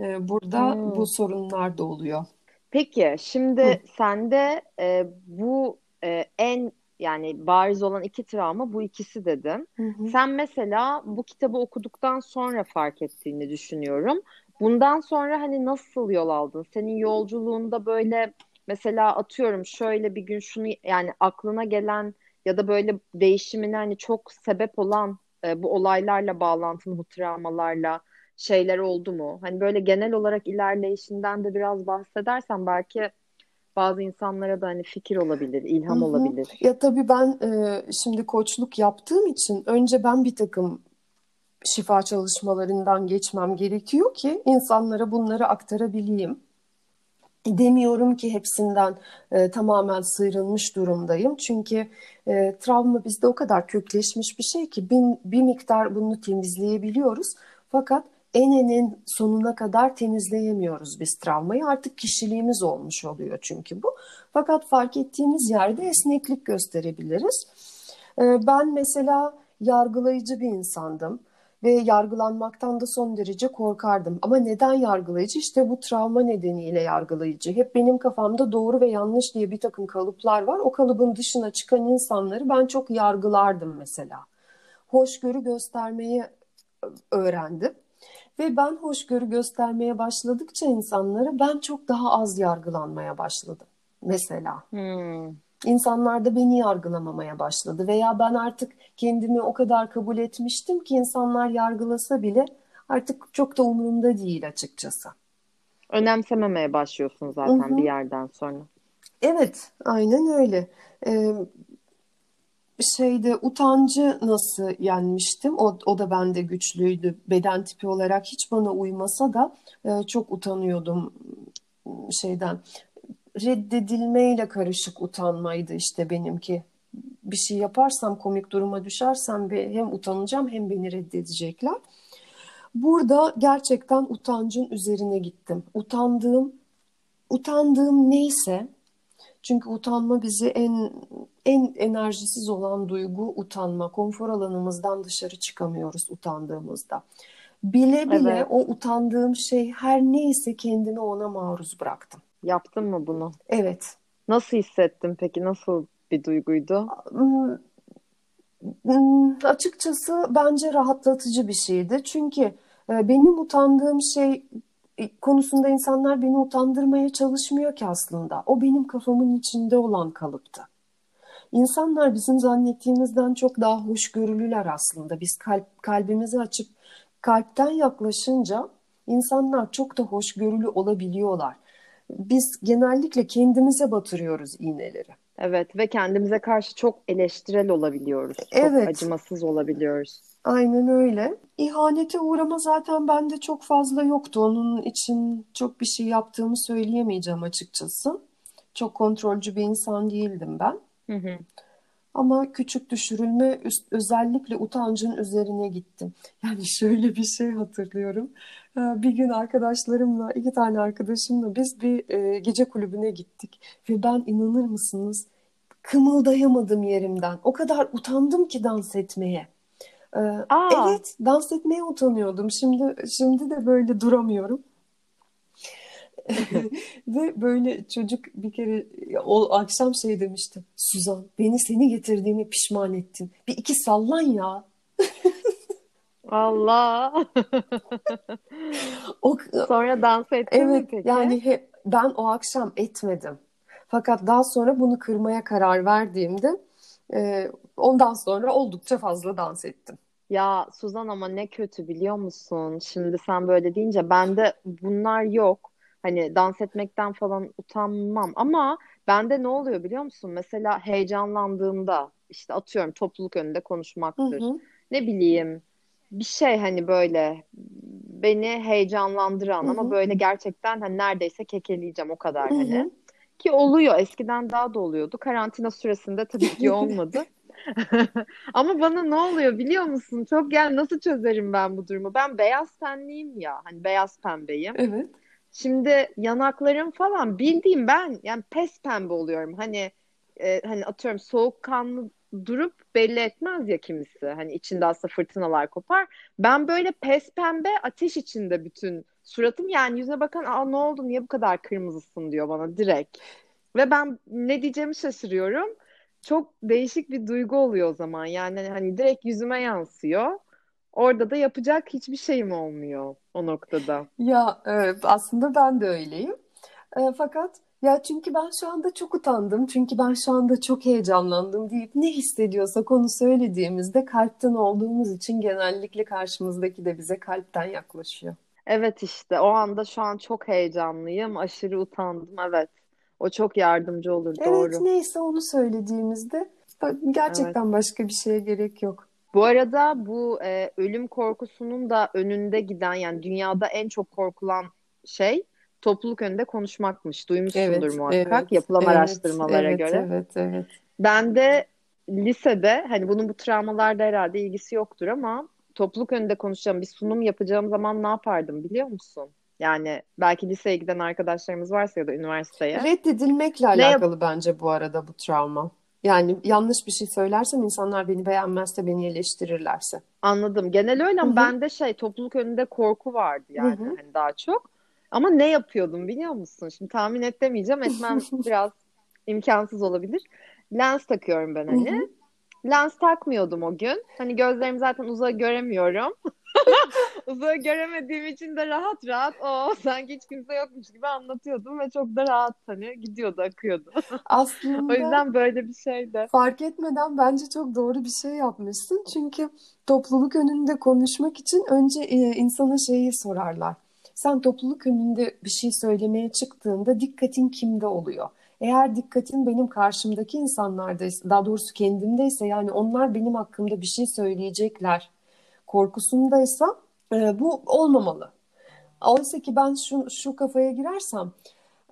e, burada Hmm. bu sorunlar da oluyor. Peki şimdi sende e, bu e, en yani bariz olan iki travma bu ikisi dedim. Hı hı. Sen mesela bu kitabı okuduktan sonra fark ettiğini düşünüyorum. Bundan sonra hani nasıl yol aldın? Senin yolculuğunda böyle mesela atıyorum şöyle bir gün şunu yani aklına gelen ya da böyle değişimine hani çok sebep olan e, bu olaylarla bağlantılı bu travmalarla şeyler oldu mu? Hani böyle genel olarak ilerleyişinden de biraz bahsedersen belki bazı insanlara da hani fikir olabilir, ilham Hı hı. olabilir. Ya tabii ben e, şimdi koçluk yaptığım için önce ben bir takım şifa çalışmalarından geçmem gerekiyor ki insanlara bunları aktarabileyim. Demiyorum ki hepsinden e, tamamen sıyrılmış durumdayım. Çünkü e, travma bizde o kadar kökleşmiş bir şey ki bir, bir miktar bunu temizleyebiliyoruz. Fakat en enin sonuna kadar temizleyemiyoruz biz travmayı. Artık kişiliğimiz olmuş oluyor çünkü bu. Fakat fark ettiğimiz yerde esneklik gösterebiliriz. E, ben mesela yargılayıcı bir insandım ve yargılanmaktan da son derece korkardım. Ama neden yargılayıcı? İşte bu travma nedeniyle yargılayıcı. Hep benim kafamda doğru ve yanlış diye bir takım kalıplar var. O kalıbın dışına çıkan insanları ben çok yargılardım mesela. Hoşgörü göstermeyi öğrendim. Ve ben hoşgörü göstermeye başladıkça insanlara ben çok daha az yargılanmaya başladım. Mesela. Hmm. İnsanlar da beni yargılamamaya başladı veya ben artık kendimi o kadar kabul etmiştim ki insanlar yargılasa bile artık çok da umurumda değil açıkçası. Önemsememeye başlıyorsun zaten Hı hı. bir yerden sonra. Evet, aynen öyle. Ee, şeyde utancı nasıl yenmiştim? O, o da bende güçlüydü. Beden tipi olarak hiç bana uymasa da e, çok utanıyordum şeyden. Reddedilmeyle karışık utanmaydı işte benimki. Bir şey yaparsam komik duruma düşersem ve hem utanacağım hem beni reddedecekler. Burada gerçekten utancın üzerine gittim. Utandığım, utandığım neyse çünkü utanma bizi en en enerjisiz olan duygu utanma. Konfor alanımızdan dışarı çıkamıyoruz utandığımızda. Bile bile Evet. o utandığım şey her neyse kendimi ona maruz bıraktım. Yaptın mı bunu? Evet. Nasıl hissettin peki? Nasıl bir duyguydu? Hmm, hmm, Açıkçası bence rahatlatıcı bir şeydi. Çünkü e, benim utandığım şey e, konusunda insanlar beni utandırmaya çalışmıyor ki aslında. O benim kafamın içinde olan kalıptı. İnsanlar bizim zannettiğimizden çok daha hoşgörülüler aslında. Biz kalp, kalbimizi açıp kalpten yaklaşınca insanlar çok da hoşgörülü olabiliyorlar. Biz genellikle kendimize batırıyoruz iğneleri. Evet ve kendimize karşı çok eleştirel olabiliyoruz. Çok Evet. acımasız olabiliyoruz. Aynen öyle. İhanete uğrama zaten bende çok fazla yoktu. Onun için çok bir şey yaptığımı söyleyemeyeceğim açıkçası. Çok kontrolcü bir insan değildim ben. Hı hı. Ama küçük düşürülme üst- özellikle utancın üzerine gittim. Yani şöyle bir şey hatırlıyorum. Ee, Bir gün arkadaşlarımla, iki tane arkadaşımla biz bir e, gece kulübüne gittik. Ve ben inanır mısınız kımıldayamadım yerimden. O kadar utandım ki dans etmeye. Ee, Aa, Evet, dans etmeye utanıyordum. Şimdi şimdi de böyle duramıyorum. Ve böyle çocuk bir kere o akşam şey demişti. Suzan, beni seni getirdiğime pişman ettin. Bir iki sallan ya. Allah. O, Sonra dans ettin mi evet, peki? yani he- ben o akşam etmedim. Fakat daha sonra bunu kırmaya karar verdiğimde e, ondan sonra oldukça fazla dans ettim. Ya Suzan ama ne kötü biliyor musun? Şimdi sen böyle deyince bende bunlar yok. Hani dans etmekten falan utanmam ama bende ne oluyor biliyor musun? Mesela heyecanlandığımda işte atıyorum topluluk önünde Hı konuşmaktır. hı. Ne bileyim bir şey hani böyle beni heyecanlandıran Hı ama hı. böyle gerçekten hani neredeyse kekeleyeceğim o kadar Hı hani. hı. Ki oluyor. Eskiden daha da oluyordu. Karantina süresinde tabii ki olmadı. Ama bana ne oluyor biliyor musun? Çok yani nasıl çözerim ben bu durumu? Ben beyaz tenliyim ya. Hani beyaz pembeyim. Evet. Şimdi yanaklarım falan bildiğim ben yani pes pembe oluyorum. Hani e, hani atıyorum soğukkanlı durup belli etmez ya kimisi. Hani içinde aslında fırtınalar kopar. Ben böyle pes pembe ateş içinde bütün suratım yani yüzüne bakan aa ne oldu niye bu kadar kırmızısın diyor bana direkt. Ve ben ne diyeceğimi şaşırıyorum. Çok değişik bir duygu oluyor o zaman. Yani hani direkt yüzüme yansıyor. Orada da yapacak hiçbir şeyim olmuyor o noktada. Ya evet, aslında ben de öyleyim. E, fakat ya çünkü ben şu anda çok utandım. Çünkü ben şu anda çok heyecanlandım deyip ne hissediyorsak onu söylediğimizde kalpten olduğumuz için genellikle karşımızdaki de bize kalpten yaklaşıyor. Evet işte o anda şu an çok heyecanlıyım. Aşırı utandım. Evet. O çok yardımcı olur. Evet Doğru. neyse onu söylediğimizde Evet. gerçekten başka bir şeye gerek yok. Bu arada bu e, ölüm korkusunun da önünde giden yani dünyada en çok korkulan şey topluluk önünde konuşmakmış. Duymuşsundur Evet, muhakkak evet, yapılan evet, araştırmalara evet, göre. evet, evet. Ben de lisede hani bunun bu travmalarda herhalde ilgisi yoktur ama topluluk önünde konuşacağım bir sunum yapacağım zaman ne yapardım biliyor musun? Yani belki liseye giden arkadaşlarımız varsa ya da üniversiteye. Reddedilmekle Ne yap- alakalı bence bu arada bu travma. Yani yanlış bir şey söylersem insanlar beni beğenmezse, beni eleştirirlerse. Anladım. Genel öyle ama bende şey topluluk önünde korku vardı yani Hı hı. hani daha çok. Ama ne yapıyordum biliyor musun? Şimdi tahmin et demeyeceğim. Etmem biraz imkansız olabilir. Lens takıyorum ben hani. hı. Lens takmıyordum o gün. Hani gözlerimi zaten uzağa göremiyorum. Uzağa göremediğim için de rahat rahat o sanki hiç kimse yokmuş gibi anlatıyordum ve çok da rahat hani gidiyordu akıyordu. O Aslında yüzden böyle bir şeydi. fark etmeden bence çok doğru bir şey yapmışsın. Çünkü topluluk önünde konuşmak için önce e, insana şeyi sorarlar. Sen topluluk önünde bir şey söylemeye çıktığında dikkatin kimde oluyor? Eğer dikkatin benim karşımdaki insanlardaysa, daha doğrusu kendimdeyse yani onlar benim hakkımda bir şey söyleyecekler korkusundaysa e, bu olmamalı. Oysa ki ben şu, şu kafaya girersem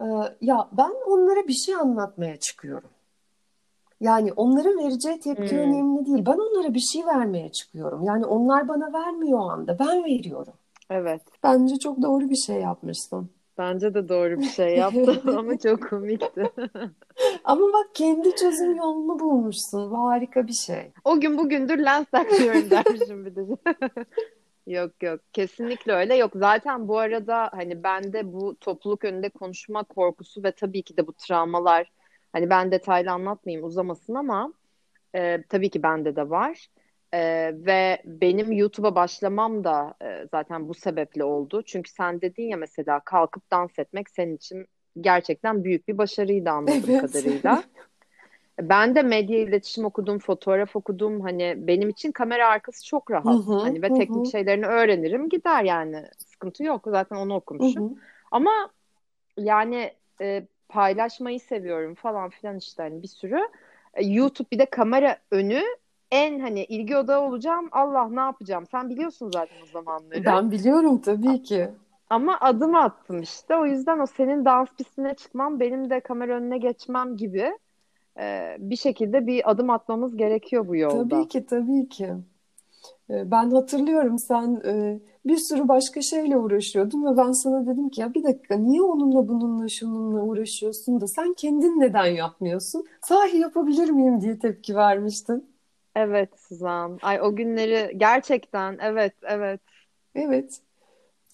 e, ya ben onlara bir şey anlatmaya çıkıyorum. Yani onların vereceği tepki Hmm. önemli değil. Ben onlara bir şey vermeye çıkıyorum. Yani onlar bana vermiyor o anda. Ben veriyorum. Evet. Bence çok doğru bir şey yapmışsın. Bence de doğru bir şey yaptım ama çok komikti. Ama bak kendi çözüm yolunu bulmuşsun. Bu harika bir şey. O gün bugündür lens takmıyorum dermişim bir de. Yok yok kesinlikle öyle yok. Zaten bu arada hani bende bu topluluk önünde konuşma korkusu ve tabii ki de bu travmalar hani ben detaylı anlatmayayım uzamasın ama e, tabii ki bende de var. E, ve benim YouTube'a başlamam da e, zaten bu sebeple oldu. Çünkü sen dedin ya mesela kalkıp dans etmek senin için gerçekten büyük bir başarıydı anladığım Evet. kadarıyla. Ben de medya iletişim okudum, fotoğraf okudum. Hani benim için kamera arkası çok rahat. Hı hı, Hani ve hı teknik hı. şeylerini öğrenirim gider yani. Sıkıntı yok. Zaten onu Hı okumuşum. hı. Ama yani e, paylaşmayı seviyorum falan filan işte hani bir sürü. E, YouTube bir de kamera önü en hani ilgi odağı olacağım. Allah ne yapacağım? Sen biliyorsun zaten o zamanları. Ben biliyorum tabii ki. Ama adım attım işte. O yüzden o senin dans pistine çıkmam, benim de kamera önüne geçmem gibi e, bir şekilde bir adım atmamız gerekiyor bu yolda. Tabii ki, tabii ki. Ee, Ben hatırlıyorum sen e, bir sürü başka şeyle uğraşıyordun ve ben sana dedim ki ya bir dakika niye onunla bununla şununla uğraşıyorsun da sen kendin neden yapmıyorsun? Sahi yapabilir miyim diye tepki vermiştin. Evet Suzan. Ay o günleri gerçekten evet evet. Evet,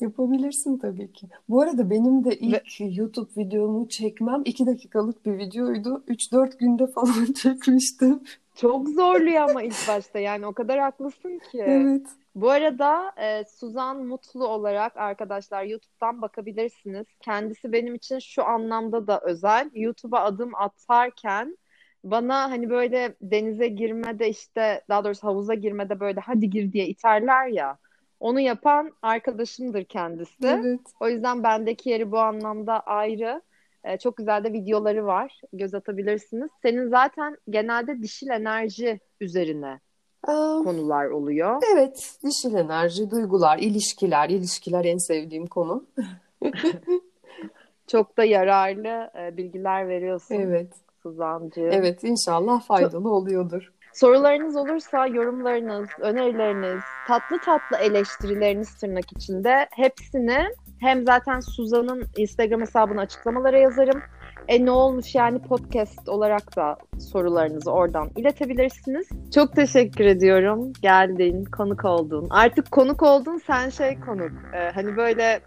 yapabilirsin tabii ki. Bu arada benim de ilk YouTube videomu çekmem 2 dakikalık bir videoydu. 3-4 günde falan çekmiştim. Çok zorluyor ama ilk başta yani o kadar haklısın ki. Evet. Bu arada e, Suzan Mutlu olarak arkadaşlar YouTube'dan bakabilirsiniz. Kendisi benim için şu anlamda da özel. YouTube'a adım atarken bana hani böyle denize girmede işte daha doğrusu havuza girmede böyle hadi gir diye iterler ya. Onu yapan arkadaşımdır kendisi. Evet. O yüzden bendeki yeri bu anlamda ayrı. Ee, çok güzel de videoları var. Göz atabilirsiniz. Senin zaten genelde dişil enerji üzerine Aa, konular oluyor. evet, dişil enerji, duygular, ilişkiler, ilişkiler en sevdiğim konu. Çok da yararlı e, bilgiler veriyorsun Evet, Suzan'cığım. evet inşallah faydalı oluyordur. Sorularınız olursa yorumlarınız, önerileriniz, tatlı tatlı eleştirileriniz tırnak içinde hepsini hem zaten Suzan'ın Instagram hesabını açıklamalara yazarım. E ne olmuş yani podcast olarak da sorularınızı oradan iletebilirsiniz. Çok teşekkür ediyorum. Geldin, konuk oldun. Artık konuk oldun, sen şey konuk. Ee, hani böyle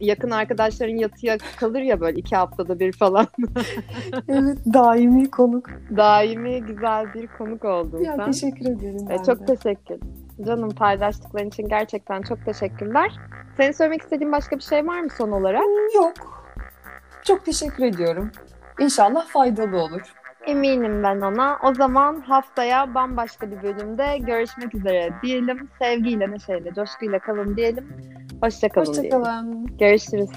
yakın arkadaşların yatıya kalır ya böyle iki haftada bir falan. Evet, daimi konuk. Daimi güzel bir konuk oldun Ya sen. teşekkür ederim E, ben çok de. teşekkür. Canım paylaştıkların için gerçekten çok teşekkürler. Senin söylemek istediğin başka bir şey var mı son olarak? Yok. Çok teşekkür ediyorum. İnşallah faydalı olur. Eminim ben ona. O zaman haftaya bambaşka bir bölümde görüşmek üzere diyelim. Sevgiyle, neşeyle, coşkuyla kalın diyelim. Hoşça kalın diyelim. Hoşçakalın. Görüşürüz.